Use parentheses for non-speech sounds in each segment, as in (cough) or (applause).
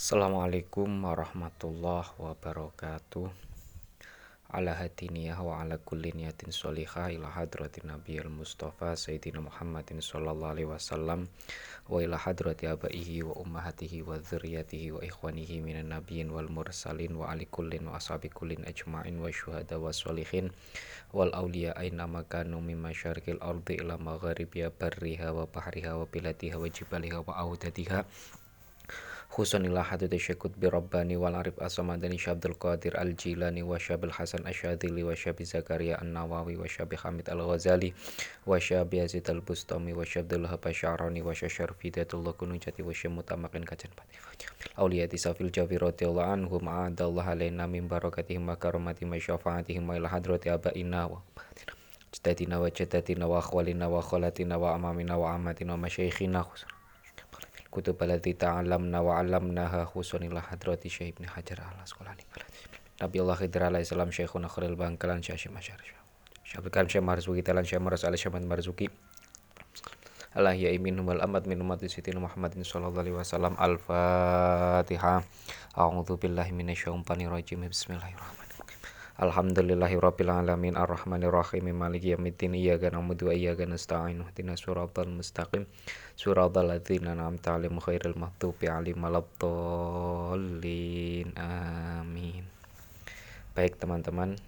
Assalamualaikum warahmatullahi wabarakatuh. Ala hadiniyah wa ala kulli niyatin sholihah ila hadratin nabiyil mustafa sayyidina Muhammadin sallallahu alaihi wasallam wa ila hadrati abaihi wa ummahatihi wa dzurriyyatihi wa ikhwanihi minan nabiyyin wal mursalin wa ali kullin wa ashabi kullin ajma'in wa syuhada wa sholihin wal awliya aina makanu min masyarikil ardi ila magharibiha barriha wa bahriha wa biladiha wa jibaliha wa audatiha Husanillah hadid syakut bi Rabbani wal arif asamadani syabdul qadir al jilani wa syabil hasan asyadili wa syabi zakaria an nawawi wa syabi hamid al ghazali wa syabi yazid al bustami wa syabdul habasyarani wa syasyar fidatullah kunujati wa syamutamakin kajan pati awliyati safil jawi radiyallahu anhu ma'adallah alaina min barakatihim wa karamati ma syafaatihim wa ila hadrati abaina wa jadatina wa jadatina wa akhwalina wa wa amamina wa amatina wa khusra kutub alati ta'alamna wa 'allamnaha khusunillah hadrati Syekh Ibnu Hajar al Asqalani Nabi Allah Khidir alaihi salam Syekhuna Khalil Bangkalan Syekh Masyar. Syekh Karim Syekh Marzuki Talan Syekh Maras alaihi Syekh Marzuki. Allah ya imin wal amat min umat sitin Muhammadin sallallahu alaihi wasallam. Al-Fatihah. A'udzu billahi minasyaitonir rajim Bismillahirrahmanirrahim Alhamdulillahi rabbil alamin arrahmanir rahim maliki yaumiddin iyyaka na'budu wa iyyaka nasta'in ihdinas siratal mustaqim siratal ladzina an'amta 'alaihim ghairil maghdubi 'alaihim waladdallin. Amin. Baik teman-teman.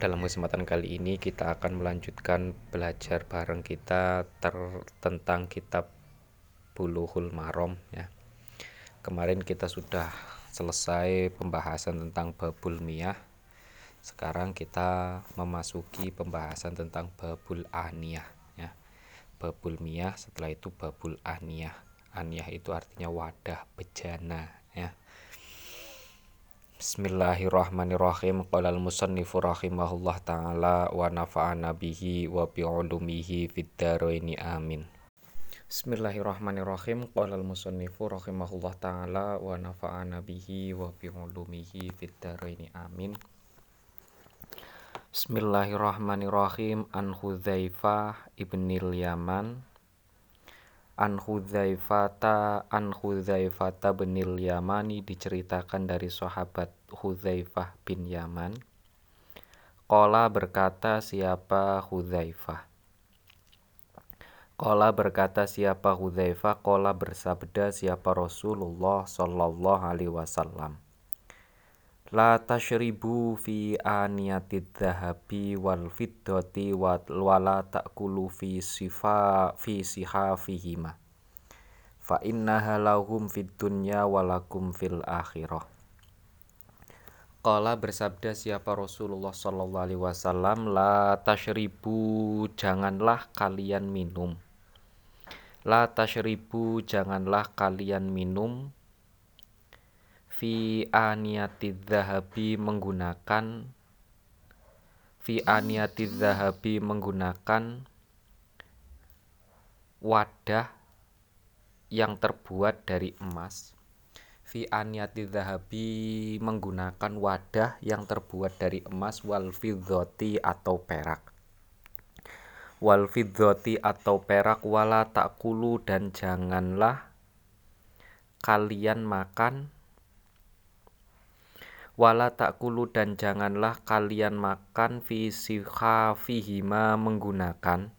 Dalam kesempatan kali ini kita akan melanjutkan belajar bareng kita ter tentang kitab Bulughul Maram ya. Kemarin kita sudah selesai pembahasan tentang babul miyah sekarang kita memasuki pembahasan tentang babul aniyah ya. Babul miyah setelah itu babul aniyah. Aniyah itu artinya wadah bejana ya. Bismillahirrahmanirrahim. Qala al-musannifu rahimahullah ta'ala wa nafa'ana bihi wa bi'ulumihi fid amin Bismillahirrahmanirrahim. Qala al-musannifu rahimahullah taala wa nafa'ana bihi wa bi ulumihi fid dharaini amin. Bismillahirrahmanirrahim. An Hudzaifah ibnil Yaman An Hudzaifata An Hudzaifata binil Yamani diceritakan dari sahabat Hudzaifah bin Yaman. Qala berkata siapa Hudzaifah Kola berkata siapa Hudzaifah, kola bersabda siapa Rasulullah sallallahu alaihi wasallam. La tashribu fi aniyatid dhahabi wal fiddati wa la ta'kulu fi sifa fi sihafihima. Fa innaha lahum fid dunya walakum fil akhirah. Qala bersabda siapa Rasulullah sallallahu alaihi wasallam la tashribu janganlah kalian minum La tashribu janganlah kalian minum. Fi aniyati zahabi menggunakan. Fi aniyati zahabi menggunakan wadah yang terbuat dari emas. Fi aniyati zahabi menggunakan wadah yang terbuat dari emas wal atau perak wal atau perak wala takulu dan janganlah kalian makan. Wala takulu dan janganlah kalian makan fi fihima menggunakan.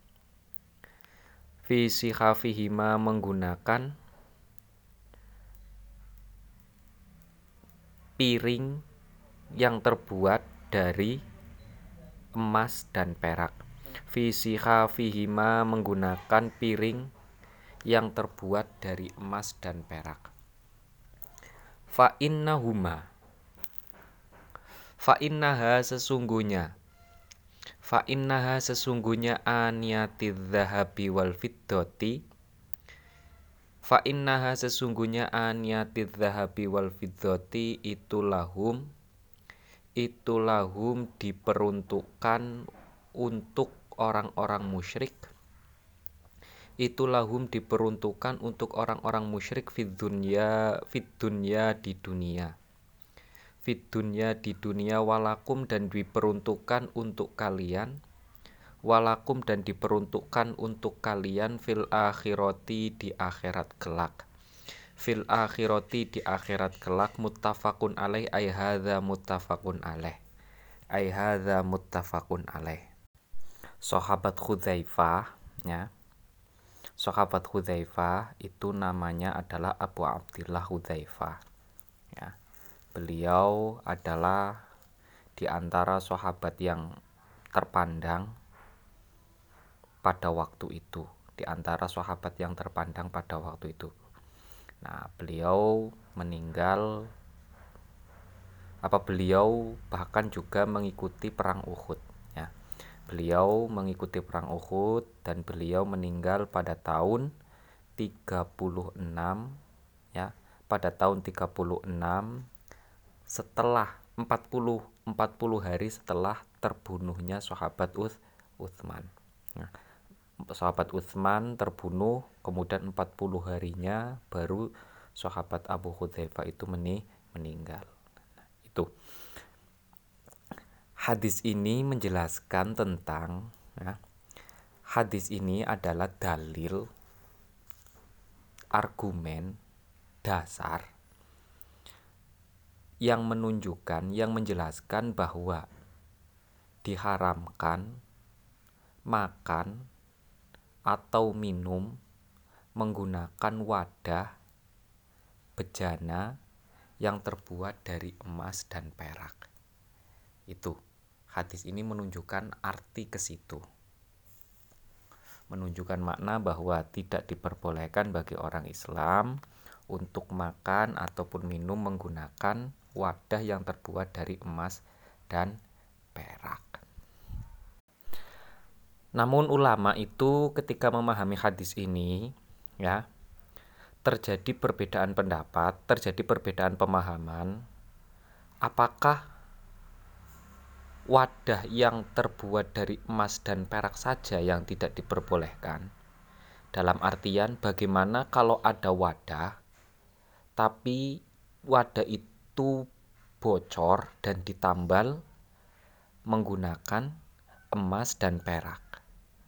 Fi fihima menggunakan piring yang terbuat dari emas dan perak Fisiha fihima menggunakan piring yang terbuat dari emas dan perak. Fa innahuma. Fa innaha sesungguhnya. Fa innaha sesungguhnya aniyatid zahabi wal fiddati. Fa innaha sesungguhnya aniyatid zahabi wal fiddati itu lahum. Itu lahum diperuntukkan untuk orang-orang musyrik itu lahum diperuntukkan untuk orang-orang musyrik fid dunya fid dunya di dunia. Fid dunya di dunia walakum dan diperuntukkan untuk kalian walakum dan diperuntukkan untuk kalian fil akhirati di akhirat kelak. Fil akhirati di akhirat kelak muttafaqun alaih ay hadza muttafaqun alaih. Ay hadza muttafaqun alaih sahabat Hudzaifah ya. Sahabat Hudzaifah itu namanya adalah Abu Abdillah Hudzaifah ya. Beliau adalah di antara sahabat yang terpandang pada waktu itu di antara sahabat yang terpandang pada waktu itu. Nah, beliau meninggal apa beliau bahkan juga mengikuti perang Uhud. Beliau mengikuti perang Uhud dan beliau meninggal pada tahun 36 ya, pada tahun 36 setelah 40 40 hari setelah terbunuhnya sahabat Uth, Uthman. Nah, sahabat Utsman terbunuh kemudian 40 harinya baru sahabat Abu Hudzaifah itu meninggal nah, itu hadis ini menjelaskan tentang ya, hadis ini adalah dalil argumen dasar yang menunjukkan yang menjelaskan bahwa diharamkan makan atau minum menggunakan wadah bejana yang terbuat dari emas dan perak. Itu hadis ini menunjukkan arti ke situ. Menunjukkan makna bahwa tidak diperbolehkan bagi orang Islam untuk makan ataupun minum menggunakan wadah yang terbuat dari emas dan perak. Namun ulama itu ketika memahami hadis ini ya terjadi perbedaan pendapat, terjadi perbedaan pemahaman apakah wadah yang terbuat dari emas dan perak saja yang tidak diperbolehkan. Dalam artian bagaimana kalau ada wadah tapi wadah itu bocor dan ditambal menggunakan emas dan perak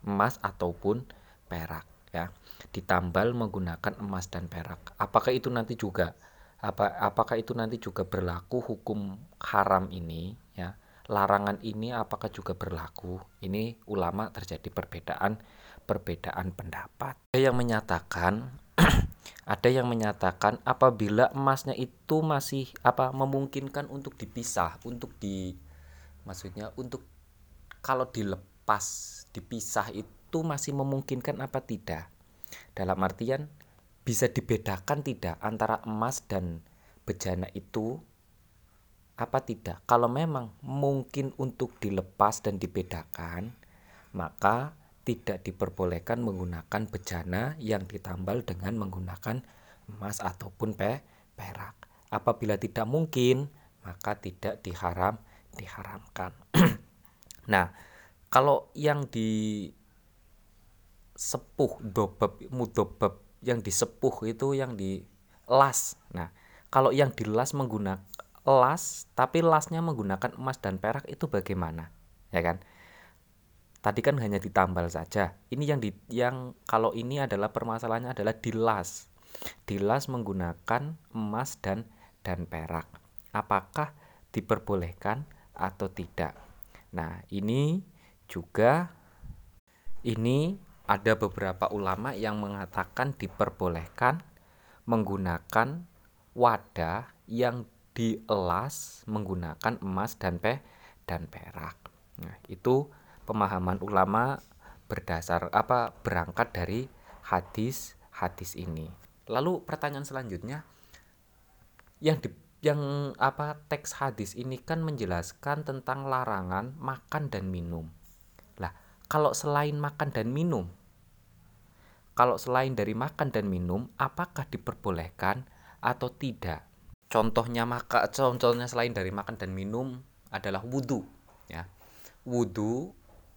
emas ataupun perak ya. Ditambal menggunakan emas dan perak. Apakah itu nanti juga apa apakah itu nanti juga berlaku hukum haram ini ya larangan ini apakah juga berlaku? Ini ulama terjadi perbedaan perbedaan pendapat. Ada yang menyatakan (clears throat) ada yang menyatakan apabila emasnya itu masih apa memungkinkan untuk dipisah untuk di maksudnya untuk kalau dilepas dipisah itu masih memungkinkan apa tidak? Dalam artian bisa dibedakan tidak antara emas dan bejana itu apa tidak? Kalau memang mungkin untuk dilepas dan dibedakan, maka tidak diperbolehkan menggunakan bejana yang ditambal dengan menggunakan emas ataupun pe perak. Apabila tidak mungkin, maka tidak diharam diharamkan. (clears throat) nah, kalau yang di sepuh dobab mudobab yang disepuh itu yang di las nah kalau yang di las menggunakan las tapi lasnya menggunakan emas dan perak itu bagaimana? Ya kan? Tadi kan hanya ditambal saja. Ini yang di yang kalau ini adalah permasalahannya adalah dilas dilas menggunakan emas dan dan perak. Apakah diperbolehkan atau tidak? Nah ini juga ini ada beberapa ulama yang mengatakan diperbolehkan menggunakan wadah yang dielas menggunakan emas dan pe dan perak. Nah, itu pemahaman ulama berdasar apa berangkat dari hadis hadis ini. Lalu pertanyaan selanjutnya yang di yang apa teks hadis ini kan menjelaskan tentang larangan makan dan minum kalau selain makan dan minum kalau selain dari makan dan minum apakah diperbolehkan atau tidak contohnya maka contohnya selain dari makan dan minum adalah wudhu ya. Wudhu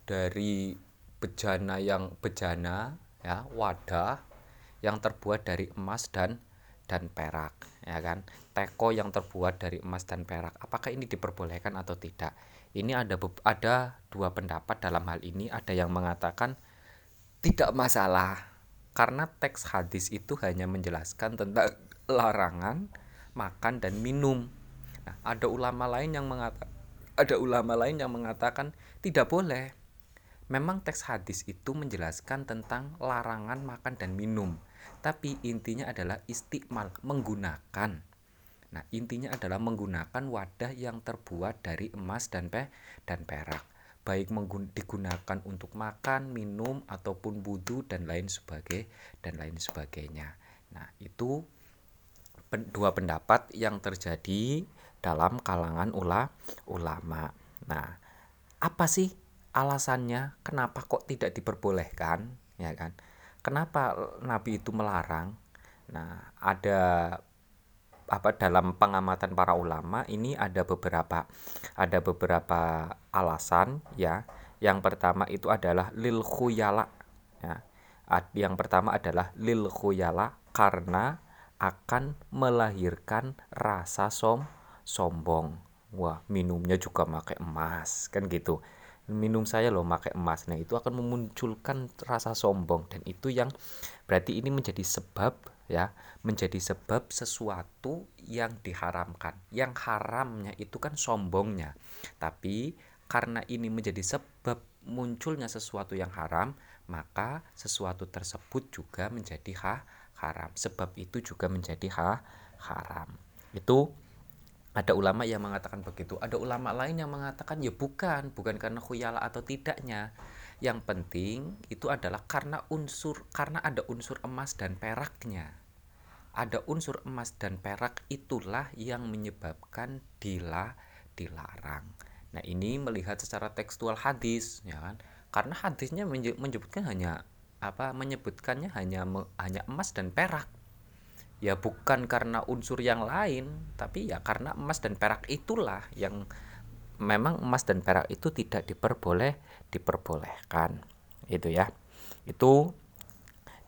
dari bejana yang bejana ya wadah yang terbuat dari emas dan dan perak ya kan. Teko yang terbuat dari emas dan perak apakah ini diperbolehkan atau tidak? Ini ada ada dua pendapat dalam hal ini. Ada yang mengatakan tidak masalah karena teks hadis itu hanya menjelaskan tentang larangan makan dan minum. Nah, ada ulama lain yang mengatakan ada ulama lain yang mengatakan tidak boleh. Memang teks hadis itu menjelaskan tentang larangan makan dan minum, tapi intinya adalah istiqmal menggunakan. Nah, intinya adalah menggunakan wadah yang terbuat dari emas dan pe dan perak, baik digunakan untuk makan, minum ataupun wudhu dan lain sebagai dan lain sebagainya. Nah, itu dua pendapat yang terjadi dalam kalangan ula ulama. Nah, apa sih alasannya kenapa kok tidak diperbolehkan, ya kan? Kenapa Nabi itu melarang? Nah, ada apa dalam pengamatan para ulama ini ada beberapa ada beberapa alasan ya. Yang pertama itu adalah lil khuyala ya. Yang pertama adalah lil khuyala karena akan melahirkan rasa som sombong. Wah minumnya juga pakai emas kan gitu. Minum saya loh pakai emas. Nah itu akan memunculkan rasa sombong. Dan itu yang berarti ini menjadi sebab ya menjadi sebab sesuatu yang diharamkan. Yang haramnya itu kan sombongnya. Tapi karena ini menjadi sebab munculnya sesuatu yang haram maka sesuatu tersebut juga menjadi ha haram. Sebab itu juga menjadi ha haram. Itu ada ulama yang mengatakan begitu. Ada ulama lain yang mengatakan ya bukan bukan karena khuyala atau tidaknya. Yang penting itu adalah karena unsur karena ada unsur emas dan peraknya. Ada unsur emas dan perak itulah yang menyebabkan dila dilarang. Nah ini melihat secara tekstual hadis ya kan? Karena hadisnya menyebutkan hanya apa menyebutkannya hanya hanya emas dan perak. Ya bukan karena unsur yang lain tapi ya karena emas dan perak itulah yang memang emas dan perak itu tidak diperboleh diperbolehkan itu ya. Itu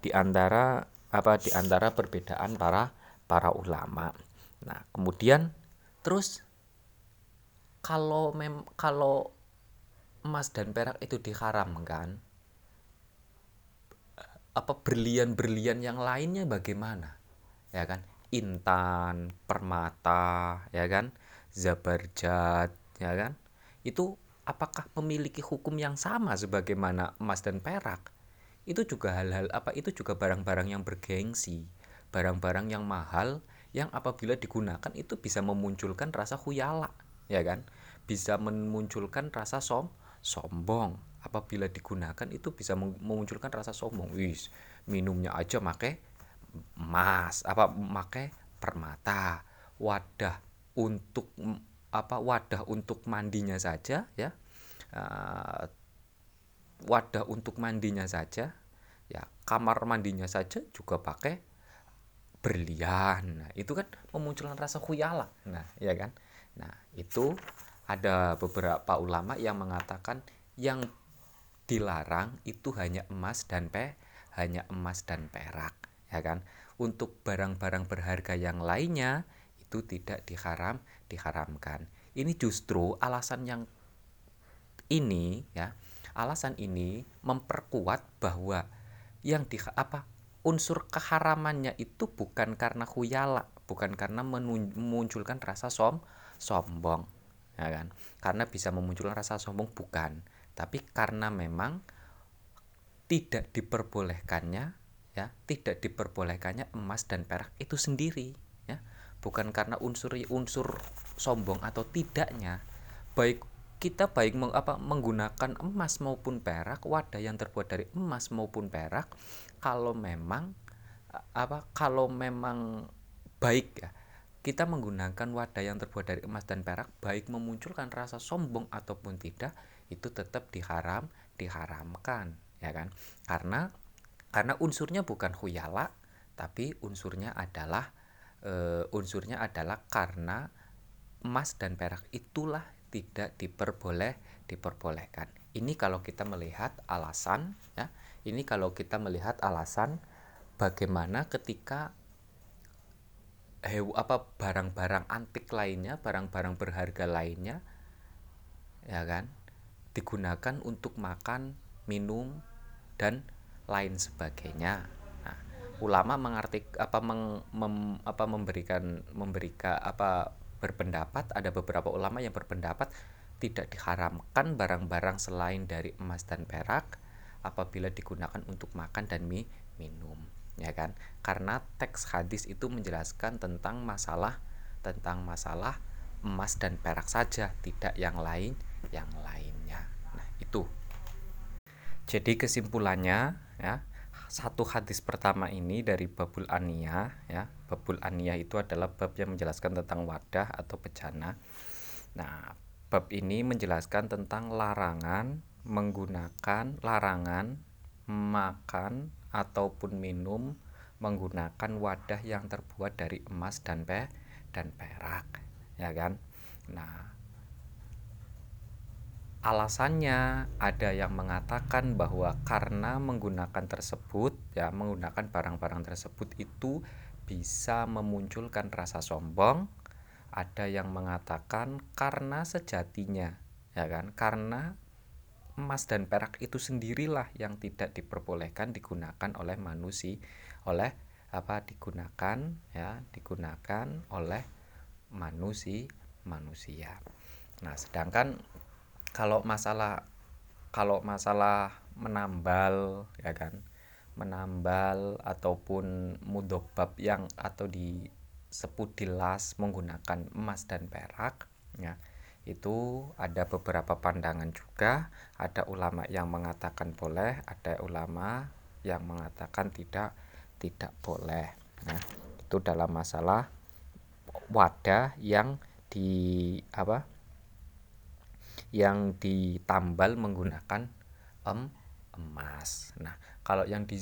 di antara apa di antara perbedaan para para ulama. Nah kemudian terus kalau mem kalau emas dan perak itu diharamkan apa berlian-berlian yang lainnya bagaimana? Ya kan? Intan permata ya kan? Zabarjat ya kan? Itu apakah memiliki hukum yang sama sebagaimana emas dan perak? Itu juga hal-hal apa itu juga barang-barang yang bergengsi barang-barang yang mahal yang apabila digunakan itu bisa memunculkan rasa khuyala ya kan? Bisa memunculkan rasa som sombong apabila digunakan itu bisa memunculkan rasa sombong. Wis minumnya aja make emas apa pakai permata. Wadah untuk apa wadah untuk mandinya saja ya. Uh, wadah untuk mandinya saja ya. Kamar mandinya saja juga pakai berlian. Nah, itu kan memunculkan rasa khuyala. Nah ya kan? Nah itu ada beberapa ulama yang mengatakan yang dilarang itu hanya emas dan pe hanya emas dan perak ya kan? Untuk barang-barang berharga yang lainnya itu tidak diharam diharamkan. Ini justru alasan yang ini ya alasan ini memperkuat bahwa yang di apa unsur keharamannya itu bukan karena khuyala bukan karena memunculkan rasa som sombong ya kan? Karena bisa memunculkan rasa sombong bukan tapi karena memang tidak diperbolehkannya ya tidak diperbolehkannya emas dan perak itu sendiri ya. Bukan karena unsur unsur sombong atau tidaknya. Baik kita baik meng, apa, menggunakan emas maupun perak wadah yang terbuat dari emas maupun perak kalau memang apa kalau memang baik ya kita menggunakan wadah yang terbuat dari emas dan perak baik memunculkan rasa sombong ataupun tidak itu tetap diharam diharamkan ya kan? Karena karena unsurnya bukan huyala tapi unsurnya adalah e, unsurnya adalah karena emas dan perak itulah tidak diperboleh diperbolehkan. Ini kalau kita melihat alasan ya ini kalau kita melihat alasan bagaimana ketika hew apa barang-barang antik lainnya barang-barang berharga lainnya ya kan digunakan untuk makan minum dan lain sebagainya. Nah, ulama mengartik apa meng, mem, apa memberikan memberikan apa berpendapat ada beberapa ulama yang berpendapat tidak diharamkan barang-barang selain dari emas dan perak apabila digunakan untuk makan dan mie minum ya kan karena teks hadis itu menjelaskan tentang masalah tentang masalah emas dan perak saja tidak yang lain yang nah itu. Jadi kesimpulannya ya satu hadis pertama ini dari babul aniyah ya babul aniyah itu adalah bab yang menjelaskan tentang wadah atau bejana. Nah bab ini menjelaskan tentang larangan menggunakan larangan makan ataupun minum menggunakan wadah yang terbuat dari emas dan pe dan perak ya kan? Nah Alasannya ada yang mengatakan bahwa karena menggunakan tersebut ya menggunakan barang-barang tersebut itu bisa memunculkan rasa sombong. Ada yang mengatakan karena sejatinya ya kan karena emas dan perak itu sendirilah yang tidak diperbolehkan digunakan oleh manusia oleh apa digunakan ya digunakan oleh manusia manusia. Nah, sedangkan kalau masalah kalau masalah menambal ya kan? Menambal ataupun mudobab yang atau disebut dilas menggunakan emas dan perak ya itu ada beberapa pandangan juga. Ada ulama yang mengatakan boleh ada ulama yang mengatakan tidak tidak boleh ya. Itu dalam masalah wadah yang di apa yang ditambal menggunakan em, emas. Nah, kalau yang di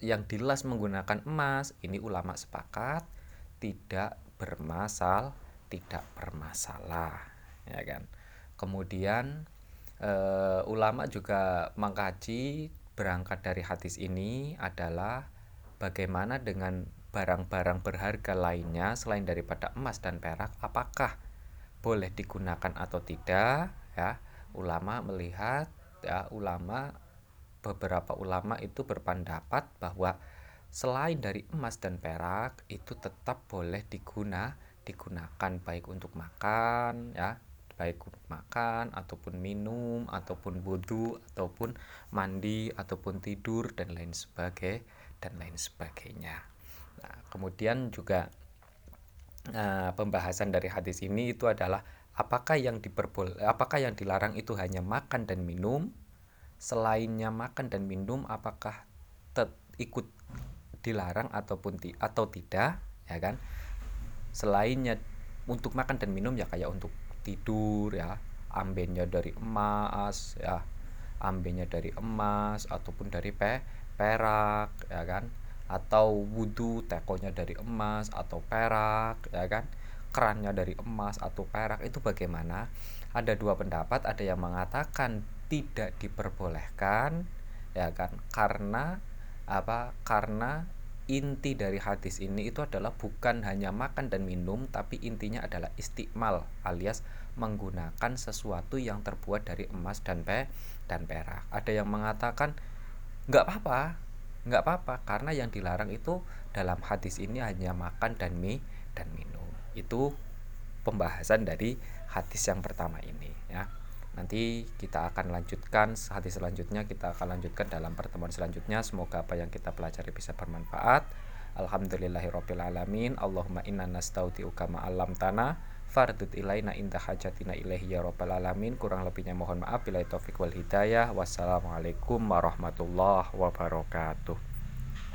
yang dilas menggunakan emas, ini ulama sepakat tidak bermasal, tidak bermasalah, ya kan. Kemudian e, ulama juga mengkaji berangkat dari hadis ini adalah bagaimana dengan barang-barang berharga lainnya selain daripada emas dan perak, apakah boleh digunakan atau tidak ya. Ulama melihat ya ulama beberapa ulama itu berpendapat bahwa selain dari emas dan perak itu tetap boleh diguna digunakan baik untuk makan ya baik untuk makan ataupun minum ataupun wudhu ataupun mandi ataupun tidur dan lain sebagai dan lain sebagainya. Nah, kemudian juga nah, pembahasan dari hadis ini itu adalah apakah yang diperbol apakah yang dilarang itu hanya makan dan minum? Selainnya makan dan minum apakah tet ikut dilarang ataupun ti atau tidak ya kan? Selainnya untuk makan dan minum ya kayak untuk tidur ya ambennya dari emas ya ambennya dari emas ataupun dari pe perak ya kan? Atau wudhu tekonya dari emas atau perak ya kan kerannya dari emas atau perak itu bagaimana? Ada dua pendapat ada yang mengatakan tidak diperbolehkan ya kan? Karena apa? Karena inti dari hadis ini itu adalah bukan hanya makan dan minum tapi intinya adalah istiqmal alias menggunakan sesuatu yang terbuat dari emas dan pe dan perak. Ada yang mengatakan nggak apa-apa nggak apa-apa karena yang dilarang itu dalam hadis ini hanya makan dan mie dan minum itu pembahasan dari hadis yang pertama ini ya. Nanti kita akan lanjutkan hadis selanjutnya kita akan lanjutkan dalam pertemuan selanjutnya. Semoga apa yang kita pelajari bisa bermanfaat. Alhamdulillahirobbilalamin Allahumma inna nastauti'uka alam tanah fardut ilaina inda hajatina ilaihi ya rabbal alamin. Kurang lebihnya mohon maaf. Bila taufik wal hidayah. Wassalamualaikum warahmatullahi wabarakatuh